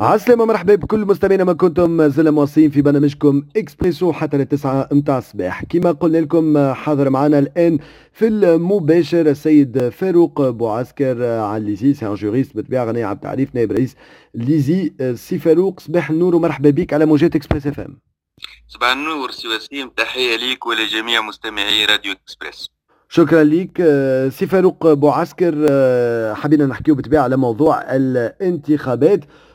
عسلامة مرحبا بكل مستمعينا مازلتم متواصلين في برنامجكم إكسبريسو حتى للتسعة متاع الصباح كما قلنا لكم حاضر معنا الآن في المباشر السيد فاروق بوعسكر على l'ISIE سي juriste بالطبيعة غني عن التعريف نائب رئيس l'ISIE سي فاروق. صباح النور ومرحبا بك على موجات إكسبريس إف إم. صباح النور سي وسيم. تحية ليك ولجميع مستمعي راديو إكسبريس. شكرا لك سي فاروق بوعسكر حبينا نحكيو بالطبيعة على موضوع الانتخابات. آه،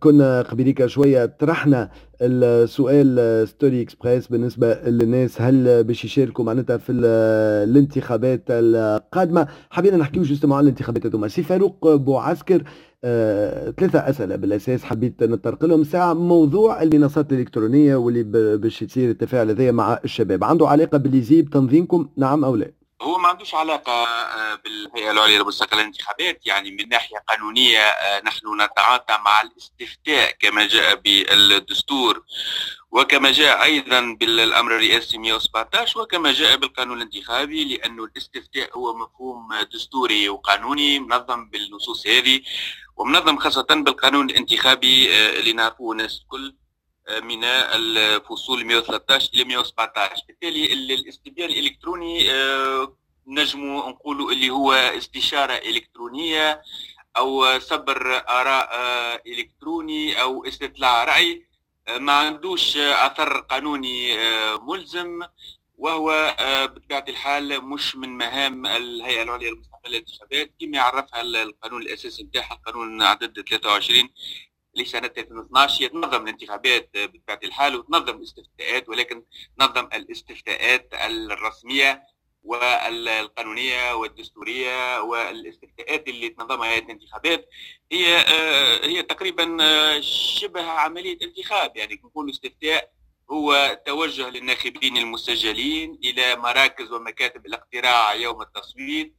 كنا قبيليك شوية طرحنا السؤال story اكسبريس بالنسبة للناس. هل باش يشاركوا معناتها في الانتخابات القادمة؟ حبينا نحكيو justement على الانتخابات هذوما. سي فاروق بوعسكر آه، ثلاثة أسئلة بالأساس. حبيت نطرق لهم ساعة موضوع المنصات الإلكترونية واللي باش يصير التفاعل هذايا مع الشباب. عنده علاقة بـ l'ISIE بتنظيمكم نعم أو لا؟ هو ما عندوش علاقة آه، بالهيئة العليا لمستقبل الانتخابات يعني من ناحية قانونية آه، نحن نتعاطى مع الاستفتاء كما جاء بالدستور وكما جاء أيضا بالأمر الرئاسي 117 وكما جاء بالقانون الانتخابي لأن الاستفتاء هو مفهوم دستوري وقانوني منظم بالنصوص هذه ومنظم خاصة بالقانون الانتخابي اللي نعرفوه الناس الكل من الفصول 113 إلى 117 بالتالي الاستبيان الإلكتروني آه، نجمو نقولوا اللي هو استشارة إلكترونية أو صبر آراء آه، إلكتروني أو استطلاع رأي آه، ما عندوش أثر قانوني ملزم وهو بطبيعة الحال مش من مهام الهيئة العليا للمستقبل للانتخابات كما يعرفها القانون الأساسي نتاعها القانون عدد 23 لسنه 2012 هي تنظم الانتخابات بطبيعة الحال وتنظم الاستفتاءات ولكن تنظم الاستفتاءات الرسمية والقانونية والدستورية والاستفتاءات اللي تنظمها هيئة الانتخابات هي آه، هي تقريبا آه، شبه عملية انتخاب. يعني نقول استفتاء هو توجه للناخبين المسجلين إلى مراكز ومكاتب الاقتراع يوم التصويت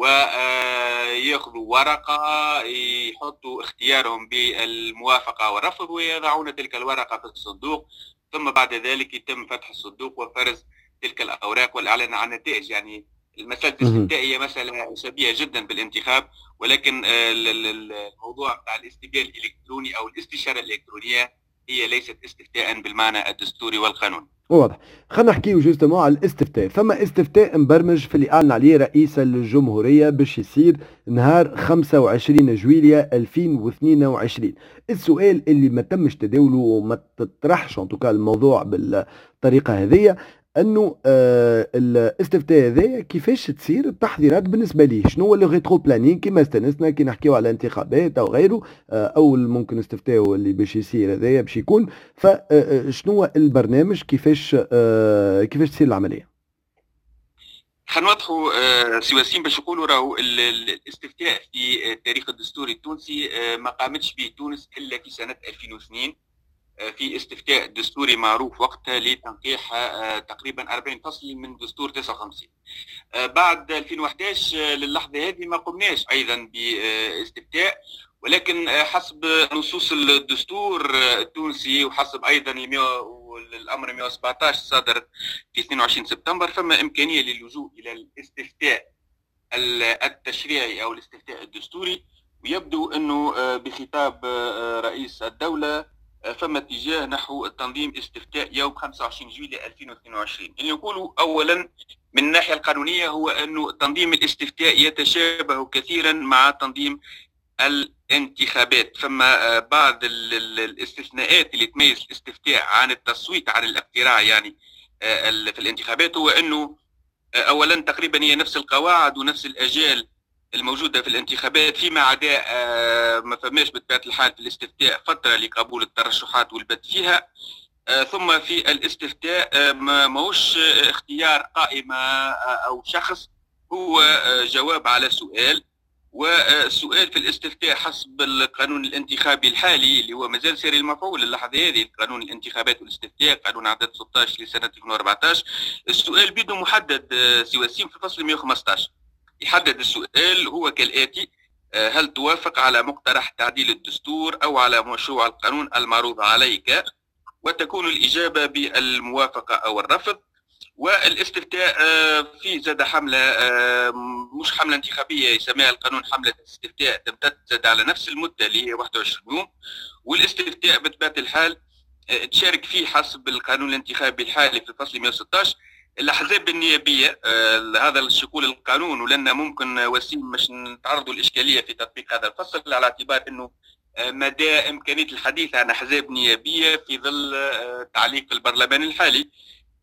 وياخذوا ورقة يحطوا اختيارهم بالموافقة والرفض ويضعون تلك الورقة في الصندوق. ثم بعد ذلك يتم فتح الصندوق وفرز تلك الأوراق والإعلان عن النتائج. يعني المسألة الاستفتائية مسألة شبيهة جدا بالانتخاب ولكن الموضوع بتاع الاستبيان الإلكتروني أو الاستشارة الإلكترونية هي ليست استفتاء بالمعنى الدستوري والقانوني. واضح. خلينا نحكيو جوستومون على الاستفتاء. فما استفتاء مبرمج في اللي أعلن عليه رئيس الجمهورية باش يصير نهار 25 جويليا 2022 السؤال اللي ما تمش تداوله وما تطرحش ان الموضوع بالطريقة هذه أنه آه الاستفتاء هذايا كيفاش تصير التحضيرات بالنسبة ليه؟ شنو هو le rétroplanning كيما استنسنا كي نحكيو على انتخابات أو غيره آه اول ممكن استفتاء اللي باش يصير هذايا باش يكون. فشنو هو البرنامج؟ كيفاش آه كيفاش تصير العملية؟ خلينا نوضحوا آه سي وسيم باش نقولوا راهو الاستفتاء في التاريخ الدستوري التونسي آه ما قامتش به تونس إلا في سنة 2002 في استفتاء دستوري معروف وقتها لتنقيح آه، تقريبا 40 فصل من دستور 59 آه، بعد 2011 آه، للحظة هذه ما قمناش أيضا باستفتاء ولكن حسب نصوص الدستور التونسي وحسب أيضا الامر 117 صادر في 22 سبتمبر فما إمكانية للجوء إلى الاستفتاء التشريعي أو الاستفتاء الدستوري ويبدو إنه بخطاب رئيس الدولة فما اتجاه نحو تنظيم استفتاء يوم 25 جويلية 2022 اللي نقولوا أولا من الناحية القانونية هو أنه تنظيم الاستفتاء يتشابه كثيرا مع تنظيم الانتخابات. فما بعض الاستثناءات اللي تميز الاستفتاء عن التصويت عن الاقتراع يعني في الانتخابات هو أنه أولا تقريبا هي نفس القواعد ونفس الأجال الموجودة في الانتخابات فيما عدا آه، ما فماش بطبيعة الحال في الاستفتاء فترة لقبول الترشحات والبت فيها. آه، ثم في الاستفتاء آه، ما ماهوش اختيار قائمة أو شخص هو جواب على سؤال. والسؤال في الاستفتاء حسب القانون الانتخابي الحالي اللي هو مازال ساري المفعول اللحظة هذه قانون الانتخابات والاستفتاء قانون عدد 16 لسنة 2014 السؤال بيده محدد سواسيم في فصل 115 يحدد السؤال هو كالآتي آه، هل توافق على مقترح تعديل الدستور أو على مشروع القانون المعروض عليك؟ وتكون الإجابة بالموافقة أو الرفض. والاستفتاء في زاد حملة مش حملة انتخابية يسميها القانون حملة استفتاء تمتد زاد على نفس المدة اللي هي 21 يوم. والاستفتاء بطبيعة الحال تشارك فيه حسب القانون الانتخابي الحالي في الفصل 116 الأحزاب النيابية آه هذا الشكول القانون ولنا ممكن وسيم مش نتعرضوا الاشكاليه في تطبيق هذا. الفصل على اعتبار إنه آه مدى إمكانية الحديث عن أحزاب نيابية في ظل آه تعليق البرلمان الحالي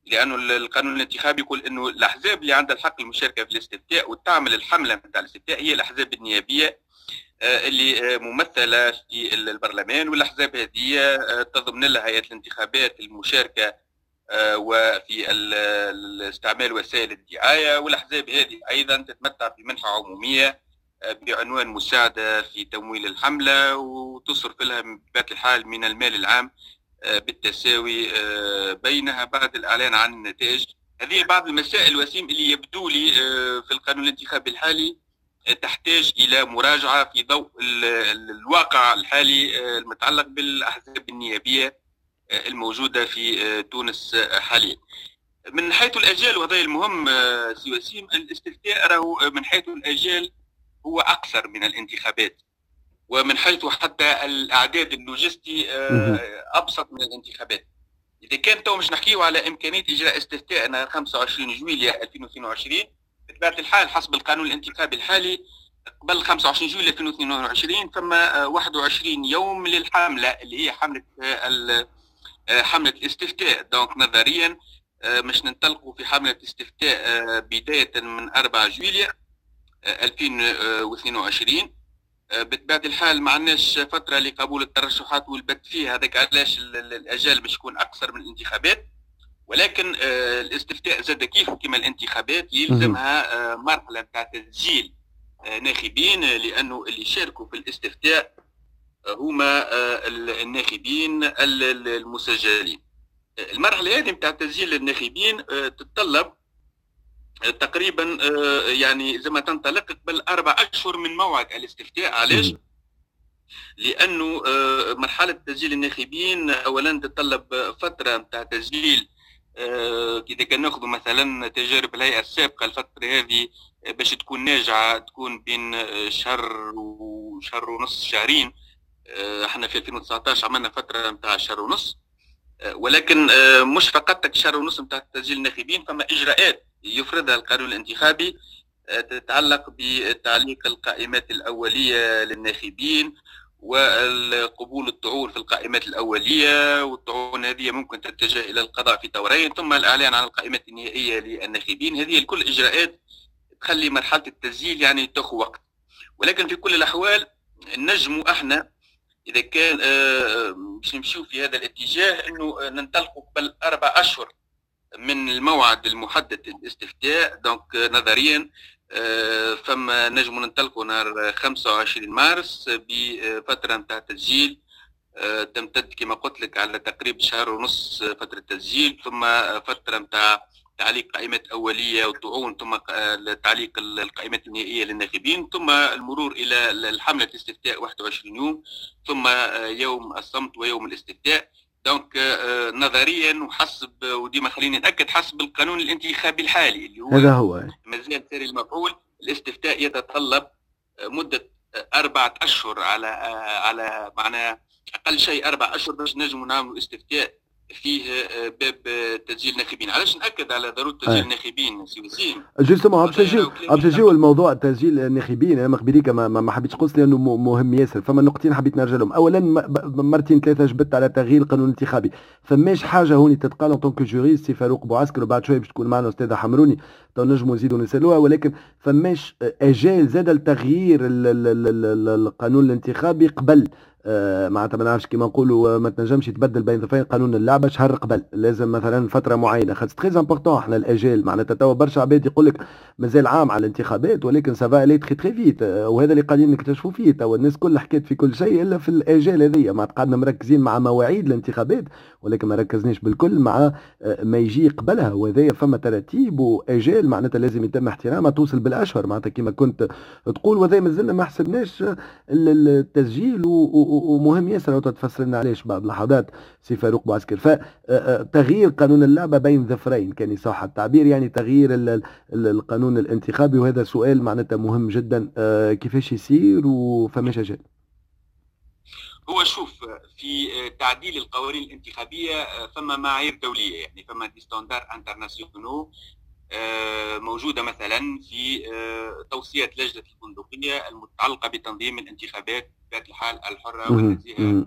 لأنه القانون الانتخابي يقول إنه الأحزاب اللي عندها الحق المشاركة في الاستفتاء وتعمل الحملة نتاع الاستفتاء هي الأحزاب النيابية اللي ممثلة في البرلمان والأحزاب هذه تضمن لها هيئة الانتخابات المشاركة وفي استعمال وسائل الدعاية والأحزاب هذه. أيضا تتمتع بمنحه عمومية بعنوان مساعدة في تمويل الحملة وتصرف لها بطبيعه الحال من المال العام بالتساوي بينها بعد الإعلان عن النتائج. هذه بعض المسائل وسيم اللي يبدو لي في القانون الانتخابي الحالي تحتاج إلى مراجعة في ضوء الواقع الحالي آه، المتعلق بالأحزاب النيابية. آه، الموجودة في آه، تونس حاليا. من حيث الاجال وهذا المهم سي وسيم الاستفتاء راهو من حيث الاجال هو أقصر من الانتخابات ومن حيث حتى الأعداد اللوجستي أبسط من الانتخابات. إذا كان تو مش نحكيه على إمكانية إجراء استفتاء نهار 25 جويليا 2022 بطبيعة الحال حسب القانون الانتخابي الحالي قبل 25 جويلية 2022 ثم 21 يوم للحملة اللي هي حملة آه، آه، حملة الاستفتاء دونك نظريا آه، مش ننطلقوا في حملة استفتاء بداية من 4 جويلية 2022 بطبيعه الحال ما عندناش فترة لقبول الترشحات والبت فيها هذاك علاش الاجال باش يكون أكثر من الانتخابات. ولكن آه، الاستفتاء زاد كيف؟ كما الانتخابات يلزمها آه، مرحلة نتاع تسجيل آه، ناخبين لأنه اللي شاركوا في الاستفتاء هما الناخبين المسجلين. المرحلة هذه نتاع تسجيل الناخبين تتطلب تقريبا يعني زي ما تنطلق قبل أربع أشهر من موعد الاستفتاء. علاش؟ لأنه مرحلة تسجيل الناخبين اولا تتطلب فترة نتاع تسجيل آه، إذا كان ناخذ مثلا تجارب الهيئة السابقة الفترة هذه آه، باش تكون ناجعة تكون بين آه، شهر وشهر ونص شهرين إحنا في 2019 عملنا فترة نتاع شهر ونص. ولكن مش فقط شهر ونص نتاع تسجيل الناخبين فما إجراءات يفرضها القانون الانتخابي تتعلق بتعليق القائمات الأولية للناخبين وقبول الطعون في القائمات الأولية والطعون هذه ممكن تتجه إلى القضاء في طورين ثم الإعلان عن القائمات النهائية للناخبين. هذه الكل إجراءات تخلي مرحلة التسجيل يعني تاخذ وقت. ولكن في كل الأحوال نجم إحنا إذا كان آه، باش نمشيو في هذا الاتجاه أنه ننطلقوا قبل أربع أشهر من الموعد المحدد للاستفتاء دونك نظريا آه، فما نجم ننطلقوا نهار 25 مارس بفتره نتاع تسجيل آه، تمتد كما قلت لك على تقريبا شهر ونص فترة تسجيل ثم فترة نتاع تعليق قائمات أولية وطعون ثم تعليق القائمات النهائية للناخبين ثم المرور إلى الحملة الاستفتاء 21 يوم ثم يوم الصمت ويوم الاستفتاء. دونك آه، نظريا وحسب وديما خليني نأكد حسب القانون الانتخابي الحالي اللي هو هذا هو. مازال ساري المفعول. الاستفتاء يتطلب آه، مدة آه، أربعة أشهر على على معناها أقل شيء أربع أشهر باش نجموا نعملوا استفتاء فيه آه، باب تسجيل ناخبين. علاش نأكد على ضرورة تسجيل الناخبين سي وسيم؟ justement باش نجيو باش نجيو الموضوع تسجيل الناخبين أنا مقبليك ما, ما حبيتش قص لأنه مهم ياسر. فما نقطتين حبيت نرجع لهم. اولا مرتين ثلاثة جبت على تغيير القانون الانتخابي فماش حاجة هوني تتقال en tant que juriste سي فاروق بوعسكر وبعد شوية باش تكون معنا أستاذة حمروني تو نجموا نزيدوا نسألوها. ولكن فماش أجال زاد التغيير القانون الانتخابي قبل. آه، معناتها ما نعرفش كيما نقولوا ما تنجمش يتبدل بين ظفرين قانون اللعبة شهر قبل. لازم مثلا فترة معينة. خاطر très important إحنا الاجال معناتها توا برشا عباد يقول لك مازال عام على الانتخابات ولكن ça va aller très très vite وهذا اللي قاعدين نكتشفوا فيه توا. الناس كلها حكيت في كل شيء إلا في الاجال هذيا. ما قعدنا مركزين مع مواعيد الانتخابات ولكن ما ركزناش بالكل مع آه، ما يجي قبلها. وهذايا فما تراتيب واجال معناتها لازم يتم احترامها توصل بالأشهر. معناتها كيما كنت تقول وهذا مازلنا ما حسبناش التسجيل ومهم ياسر تفسر لنا علاش بعد لحظات سي فاروق بوعسكر فتغيير قانون اللعبة بين ظفرين كان يصح التعبير يعني تغيير القانون الانتخابي وهذا سؤال معناتها مهم جدا كيفاش يصير وفماش أجل هو شوف في تعديل القوانين الانتخابية فما معايير دولية يعني فما des standards internationaux موجودة مثلا في توصية لجنة البندقيه المتعلقة بتنظيم الانتخابات بطبيعه الحال الحرة والنزيهة.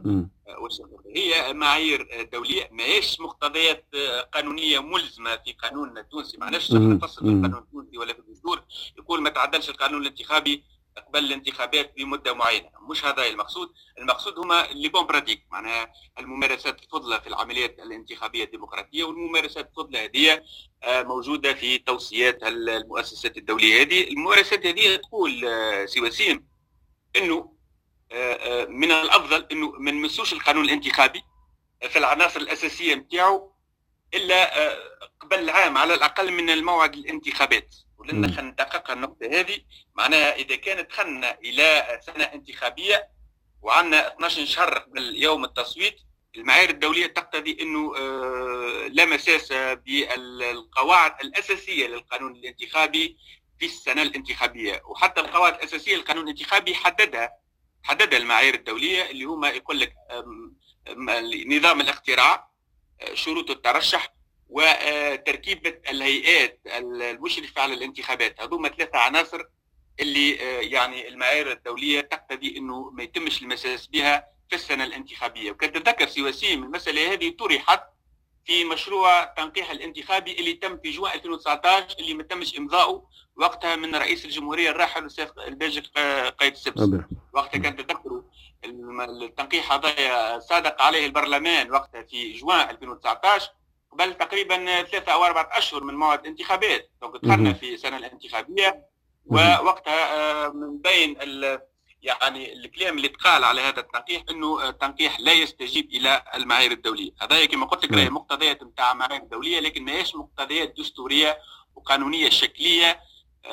والشفافيه هي معايير دولية ماهيش مقتضيات قانونية ملزمة في قانوننا التونسي معناش نفصل في القانون التونسي ولا في الدستور. يقول ما تعدلش القانون الانتخابي قبل الانتخابات بمدة معينة. مش هذا المقصود. المقصود هما les bonnes pratiques معناها الممارسات الفضلى في العمليات الانتخابية الديمقراطية والممارسات الفضلى هذه موجودة في توصيات المؤسسات الدولية هذه. الممارسات هذه تقول سي وسيم إنه من الأفضل إنه ما نمسوش القانون الانتخابي في العناصر الأساسية نتاعو إلا قبل عام على الأقل من الموعد الانتخابات. ولنا خلينا ندقق النقطة هذه. معناها إذا كانت دخلنا إلى سنة انتخابية وعندنا 12 شهر قبل يوم التصويت المعايير الدولية تقتضي إنه لا مساس بالقواعد الأساسية للقانون الانتخابي في السنة الانتخابية. وحتى القواعد الأساسية للقانون الانتخابي حددها حددها المعايير الدولية اللي هما يقول لك نظام الاقتراع شروط الترشح وتركيبة الهيئات المشرفه على الانتخابات هذوما ثلاثة عناصر اللي يعني المعايير الدولية تقتضي إنه ما يتمش المساس بها في السنة الانتخابية. وكان تتذكر سي وسيم المسألة هذه طرحت في مشروع تنقيح الانتخابي اللي تم في جوان 2019 اللي ما تمش إمضاؤه وقتها من رئيس الجمهورية الراحل الأستاذ الباجي قايد السبسي. وقتها كان تذكروا التنقيح هذا صادق عليه البرلمان وقتها في جوان 2019 قبل تقريبا ثلاثة أو أربعة أشهر من موعد الانتخابات. donc دخلنا في السنة الانتخابية ووقتها من بين يعني الكلام اللي تقال على هذا التنقيح إنه التنقيح لا يستجيب إلى المعايير الدولية، هذا كما قلت لك راهي مقتضيات نتاع معايير دوليه لكن ماهيش مقتضيات دستورية وقانونية شكلية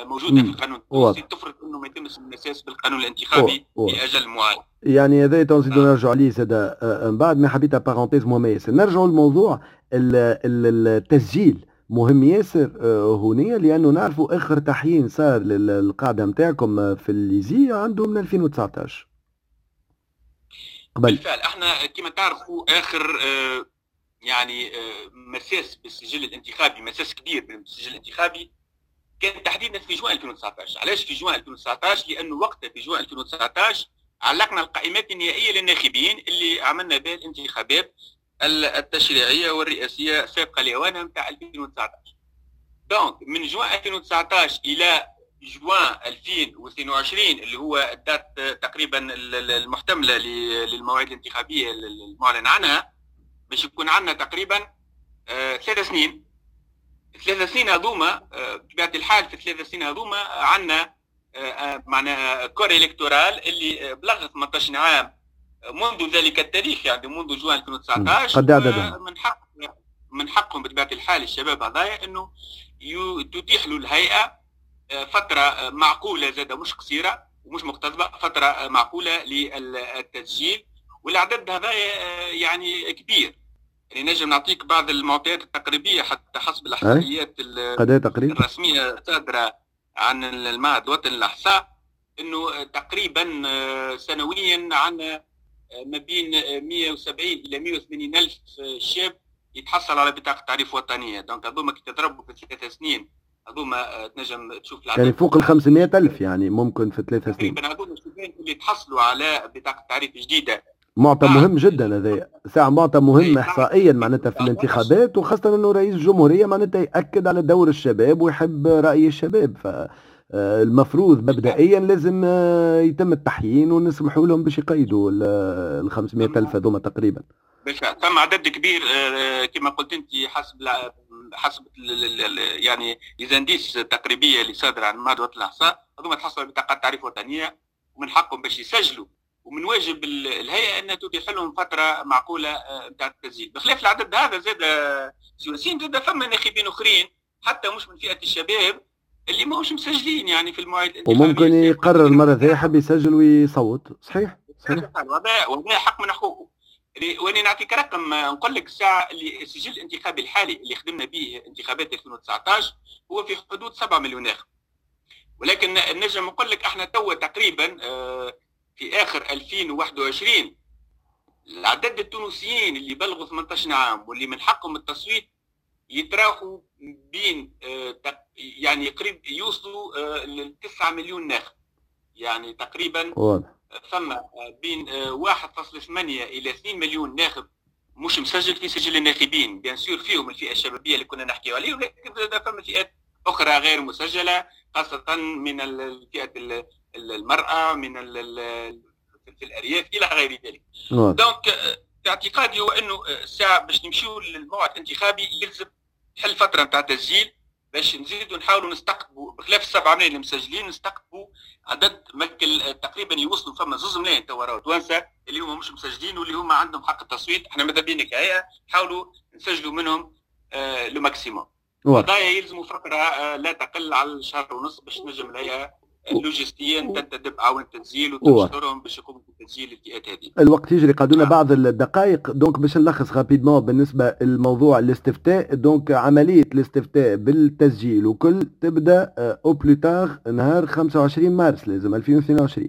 موجودة في القانون. التونسي تفرض أنه ما يتمش المساس بالقانون الانتخابي في أجل معين. يعني هذا تنزيدوا نرجعوا عليه ساده من بعد ما حبيت بارونتيز مهمة ياسر، نرجعوا للموضوع التسجيل. مهم ياسر هنا لأنه نعرفوا آخر تحيين صار للقاعدة نتاعكم في الليزي عنده من 2019 قبل. بالفعل إحنا كما تعرفوا آخر يعني مساس بالسجل الانتخابي مساس كبير بالسجل الانتخابي كان تحديدا في جوان 2019 علاش في جوان 2019 لأنه وقتها في جوان 2019 علقنا القائمات النهائية للناخبين اللي عملنا بها الانتخابات التشريعية والرئاسية السابقه لاوانها نتاع 2019 دونك من جوان 2019 إلى جوان 2022 اللي هو الدات تقريبا المحتملة للمواعيد الانتخابية المعلن عنها باش يكون عندنا تقريبا ثلاث سنين. ثلاث سنين هذوما بطبيعة الحال في ثلاث سنين هذوما عندنا معناها كور إلكتورال اللي بلغ 18 عام منذ ذلك التاريخ يعني منذ جوان 2019 قد عددهم من حق من حقهم بطبيعة الحال الشباب هذايا إنه تتيح له الهيئة فترة معقولة زادة مش قصيرة ومش مقتضبه فترة معقولة للتسجيل والعدد هذا يعني كبير. يعني نجم نعطيك بعض المعطيات التقريبية حتى حسب الاحصائيات الرسمية الصادره عن المعهد الوطني للأحصاء إنه تقريبا سنويا عندنا ما بين 170 إلى 180 ألف شاب يتحصل على بطاقة تعريف وطنية. دونك هذوما كي تضربوا في ثلاث سنين هذوما تنجم تشوف العدد. يعني فوق ال 500 ألف يعني ممكن في ثلاث سنين. تقريبا هذوما الشبان اللي تحصلوا على بطاقة تعريف جديدة. معطى مهم جدا هذا. ساعة معطى مهم احصائيا معناتها في الانتخابات وخاصة إنه رئيس الجمهورية معناتها يأكد على دور الشباب ويحب رأي الشباب. ف المفروض مبدئيا لازم يتم التحيين ونسمحوا لهم باش يقيدوا ال 500 ألف هذوما تقريبا. بالفعل ثم عدد كبير كما قلت أنت حسب حسب يعني ليزانديس تقريبيه اللي صادره عن وطن الأحصاء هذوما تحصلوا بطاقات تعريف وطنية ومن حقهم باش يسجلوا ومن واجب الهيئة إنها تتيح لهم فترة معقولة نتاع التسجيل. بخلاف العدد هذا زاد سياسيين زاد فما ناخبين آخرين حتى مش من فئة الشباب اللي ماهوش مسجلين يعني في المواعيد وممكن يقرر المره ذي يحب يسجل ويصوت. صحيح؟ وهذا حق من حقوقه. واني نعطيك رقم نقول لك الساعة اللي السجل الانتخابي الحالي اللي خدمنا به انتخابات 2019 هو في حدود 7 مليون ناخب. ولكن نجم نقول لك إحنا توا تقريبا آه، في آخر 2021 العدد التونسيين اللي بلغوا 18 عام واللي من حقهم التصويت يتراوحوا بين آه، يعني قريب يوصلوا آه، ل 9 مليون ناخب. يعني تقريبا واضح. ثم بين 1.8 إلى 2 مليون ناخب مش مسجل في سجل الناخبين. بيان سور فيهم الفئة الشبابية اللي كنا نحكيو عليه ولكن فما فئات أخرى غير مسجلة خاصة من الفئة المرأة من في الأرياف إلى غير ذلك. دونك في اعتقادي هو أنه الساعة باش نمشيو للموعد الانتخابي يلزم حل فترة نتاع تسجيل باش نزيدوا نحاولوا نستقطبوا بخلاف السبعه ملايين اللي مسجلين نستقطبوا عدد مكل تقريبا يوصلوا فما زوز ملايين توا توانسه اللي هما مش مسجلين واللي هما عندهم حق التصويت. إحنا ماذا بينا كهيئة؟ نحاولوا نسجلوا منهم آه le maximum. قضايا يلزموا فتره آه لا تقل على شهر ونص باش نجم الهيئة لوجستيا تنتدب أعوان التسجيل وتشكرهم باش يقوموا بتسجيل الفئات هذه الوقت يجري قعدونا آه. بعض الدقائق. donc باش نلخص rapidement بالنسبة للموضوع الاستفتاء donc عملية الاستفتاء بالتسجيل وكل تبدأ au plus tard نهار 25 مارس لازم 2022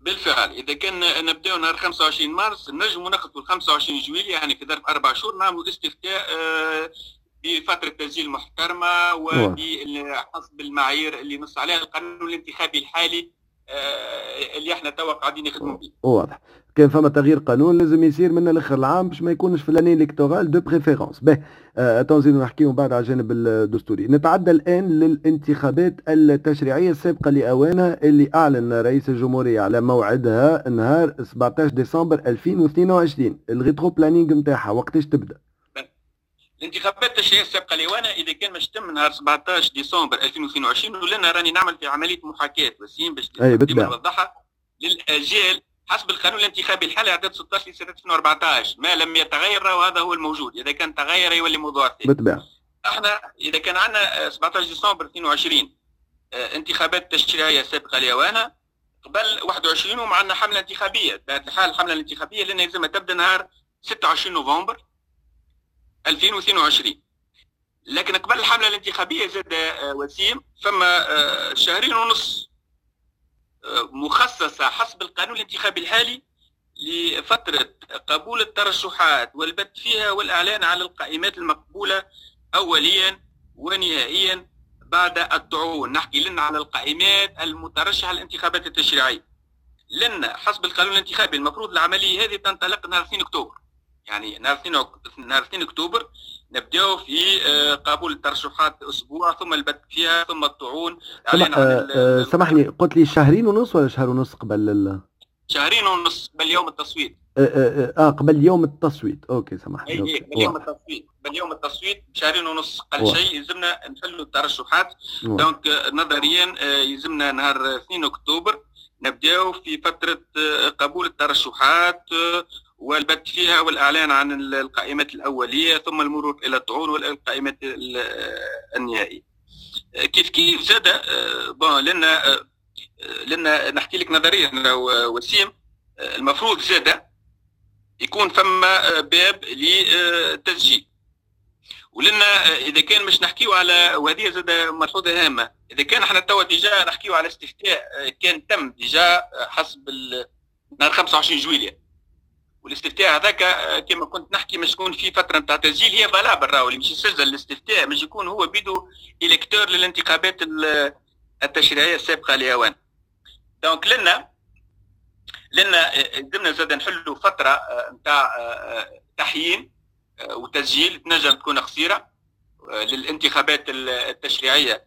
بالفعل. إذا كان نبداو نهار 25 مارس نجموا ناخذوا 25 جويلية يعني في ظرف أربع شهور نعملوا استفتاء آه بفترة تسجيل محترمة وحسب المعايير اللي نص عليها القانون الانتخابي الحالي آه، اللي إحنا توا قاعدين نخدموا به. واضح. كان فما تغيير قانون لازم يصير من الآخر العام باش ما يكونش في l'année électorale de préférence. به تنزيل نحكيو بعد على الجانب الدستوري. نتعدى الآن للانتخابات التشريعية السابقة لأوانها اللي أعلن رئيس الجمهورية على موعدها نهار 17 ديسمبر 2022. ال rétroplanning نتاعها وقتاش تبدأ؟ الانتخابات التشريعيه السابقه لوانا إذا كان باش تم نهار 17 ديسمبر 2022 ولنا راني نعمل في عملية محاكاة وسيم باش نوضحها للاجيال حسب القانون الانتخابي. الحالي عدد 16 لسنه 2014 ما لم يتغير وهذا هو الموجود. إذا كان تغير يولي موضوع ثاني. بالطبع. إحنا إذا كان عندنا 17 ديسمبر 22 آه، انتخابات تشريعيه سابقه لوانا قبل 21 ومعنا حملة انتخابية. بطبيعه الحال الحملة الانتخابية لنا يلزمها تبدأ نهار 26 نوفمبر. 2022 لكن قبل الحملة الانتخابية زاد آه، وسيم فما آه، شهرين ونص آه، مخصصة حسب القانون الانتخابي الحالي لفترة قبول الترشحات والبت فيها والإعلان على القائمات المقبولة اوليا ونهائيا بعد الطعون نحكي لنا على القائمات المترشحة للانتخابات التشريعية. لنا حسب القانون الانتخابي المفروض العملية هذه تنطلق نهار 2 أكتوبر. يعني نهار 2 نهار 2 أكتوبر نبداو في آه، قبول الترشحات أسبوع ثم البت فيها ثم الطعون. سمح آه آه سامحني قلت لي شهرين ونص ولا شهر ونص قبل ال... شهرين ونص قبل يوم التصويت. آه, آه, آه, آه قبل يوم التصويت. أوكي سامحني اي قبل يوم التصويت. قبل يوم التصويت شهرين ونص. قل شيء يلزمنا نحلوا الترشحات. donc نظريا يلزمنا نهار 2 أكتوبر. نبداو في فترة قبول الترشحات والبت فيها والإعلان عن القائمات الأولية ثم المرور إلى الطعون والقائمات النهائية. كيف كيف زاد؟ bon لنا لنا نحكي لك نظريا وسيم المفروض زاد يكون فما باب للتسجيل. ولنا إذا كان مش نحكيو على وهذه زاد ملحوظة هامة. إذا كان إحنا توا déjà نحكيو على استفتاء كان تم déjà حسب نهار 25 جويليا. والاستفتاء هذاك آه، كما كنت نحكي مش تكون في فترة نتاع تسجيل هي valable راهو اللي مش يسجل الاستفتاء مش يكون هو بيدو électeur للانتخابات التشريعية السابقة لاوان donc لنا لنا قدرنا زاد نحلوا فترة نتاع آه، تحيين آه، وتسجيل تنجم تكون قصيرة للانتخابات التشريعية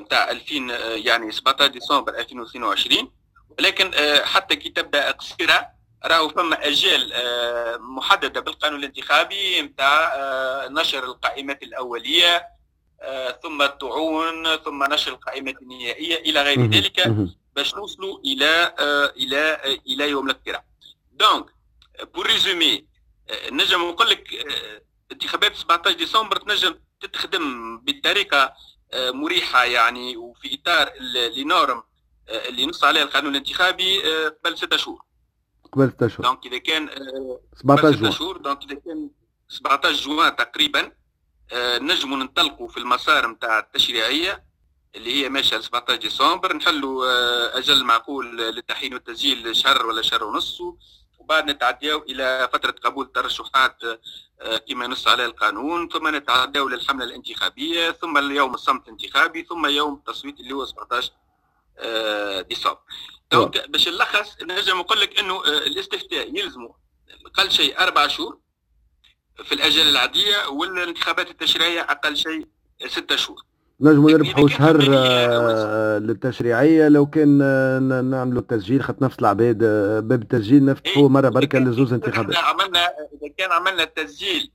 نتاع 2000 يعني 17 ديسمبر 2022 ولكن حتى كي تبدأ قصيرة راهو فما اجال آه، محددة بالقانون الانتخابي نتاع آه، نشر القائمات الأولية آه، ثم الطعون ثم نشر القائمات النهائية إلى غير ذلك باش نوصلوا إلى إلى إلى يوم الاقتراع. donc pour résumer نجم نقول لك انتخابات 17 ديسمبر تنجم تتخدم بطريقة مريحة يعني وفي إطار les normes اللي نص عليه القانون الانتخابي قبل ستة شهور. قبل ستة شهور donc اذا كان 17 جوان. شهور donc اذا كان 17 جوان تقريبا. نجموا ننطلقوا في المسار نتاع التشريعية اللي هي ماشية ل 17 ديسمبر. نحلوا أجل معقول للتحيين والتسجيل شهر ولا شهر ونص. وبعد نتعداو إلى فترة قبول الترشحات كما ينص عليه القانون. ثم نتعداو للحملة الانتخابية ثم اليوم الصمت الانتخابي ثم يوم التصويت اللي هو 17 ديسمبر. دونك باش نلخص نجم نقول لك إنه الاستفتاء يلزمه. أقل شيء أربع شهور في الاجال العادية والانتخابات التشريعية أقل شيء ستة شهور. نجموا نربحوا شهر آه، للتشريعية. لو كان آه، نعملوا التسجيل خاطر نفس العباد آه، باب التسجيل نفتحوه إيه، مرة بركة لزوز انتخابات. عملنا إذا كان عملنا التسجيل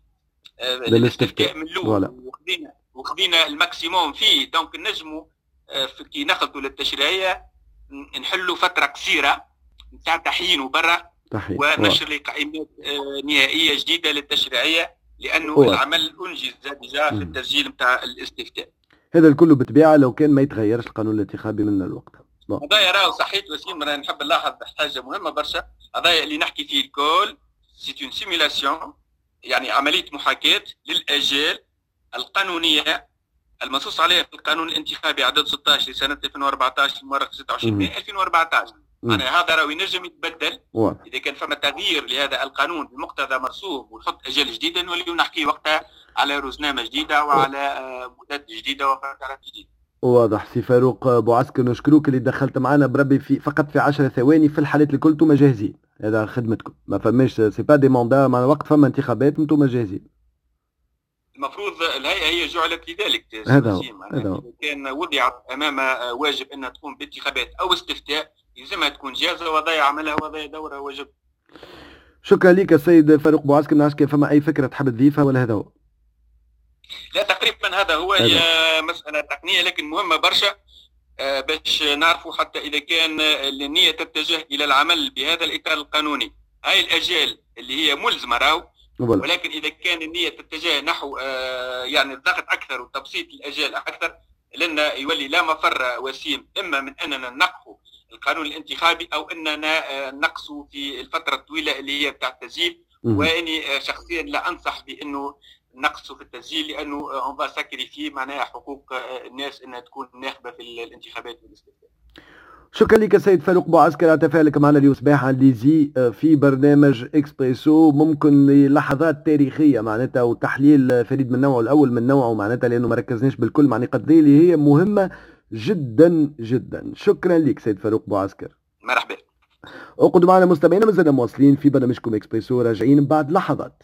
للاستفتاء. من الأول وخذينا وخذينا ال maximum فيه. donc نجموا كي نخلطوا للتشريعية نحلوا فترة قصيرة نتاع تحيين وبرا ونشر قائمات نهائية جديدة للتشريعية لأنه هو. العمل أنجز déjà في التسجيل نتاع الاستفتاء. هذا الكل بطبيعة لو كان ما يتغيرش القانون الانتخابي من الوقت. هذايا راهو صحيت وسيم أنا نحب نلاحظ حاجة مهمة برشا. هذايا اللي نحكي فيه الكل c'est une simulation يعني عملية محاكاة للآجال القانونية المنصوص عليها في القانون الانتخابي عدد 16 لسنه 2014 المؤرخ 26 2014 معناها هذا راهو ينجم يتبدل. واضح. إذا كان فما تغيير لهذا القانون بمقتضى مرسوم ونحط اجال جديدة نوليو نحكي وقتها على روزنامة جديدة وعلى آه، مدات جديده وفترات جديدة. واضح. سي فاروق بوعسكر نشكروك اللي دخلت معنا بربي في فقط في 10 ثواني في الحالات الكل أنتم جاهزين. هذا خدمتكم. ما فماش c'est pas demandé مع وقت فما انتخابات أنتم جاهزين. المفروض الهيئة هي جعلت لذلك هذا هو هذا هو. كان وضعت أمام واجب انها تقوم بانتخابات أو استفتاء يلزمها تكون جاهزة وضيع عملها وضيع دورها واجب شكرا لك السيد فاروق بوعسكر نعرفش كان فما أي فكرة تحب تضيفها ولا هذا هو؟ لا تقريبا هذا هو. هي مسألة تقنية لكن مهمة برشا آه، باش نعرفوا حتى إذا كان النية تتجه إلى العمل بهذا الإطار القانوني. هاي الاجال اللي هي ملزمة راهو ولكن إذا كان النية تتجه نحو آه، يعني الضغط أكثر وتبسيط الاجال أكثر لأن يولي لا مفر وسيم إما من أننا نقفوا القانون الانتخابي أو أننا آه، نقصوا في الفترة الطويلة اللي هي بتاع التسجيل. وأني شخصيا لا أنصح بأنه نقصوا في التسجيل لأنه on va sacrifier معناها حقوق الناس إنها تكون ناخبة في الانتخابات والاستفتاء. شكرا لك سيد فاروق بوعسكر على تفاعلك معنا اليوم صباح ليزي آه، في برنامج إكسبريسو ممكن لحظات تاريخيه معناتها وتحليل فريد من نوعه الأول من نوعه معناتها لأنه ما ركزناش بالكل معني قد اللي هي مهمة جدا جدا. شكرا لك سيد فاروق بوعسكر مرحبا. أقعدوا معنا مستمعينا مازلنا مواصلين في برنامجكم إكسبريسو راجعين بعد لحظات.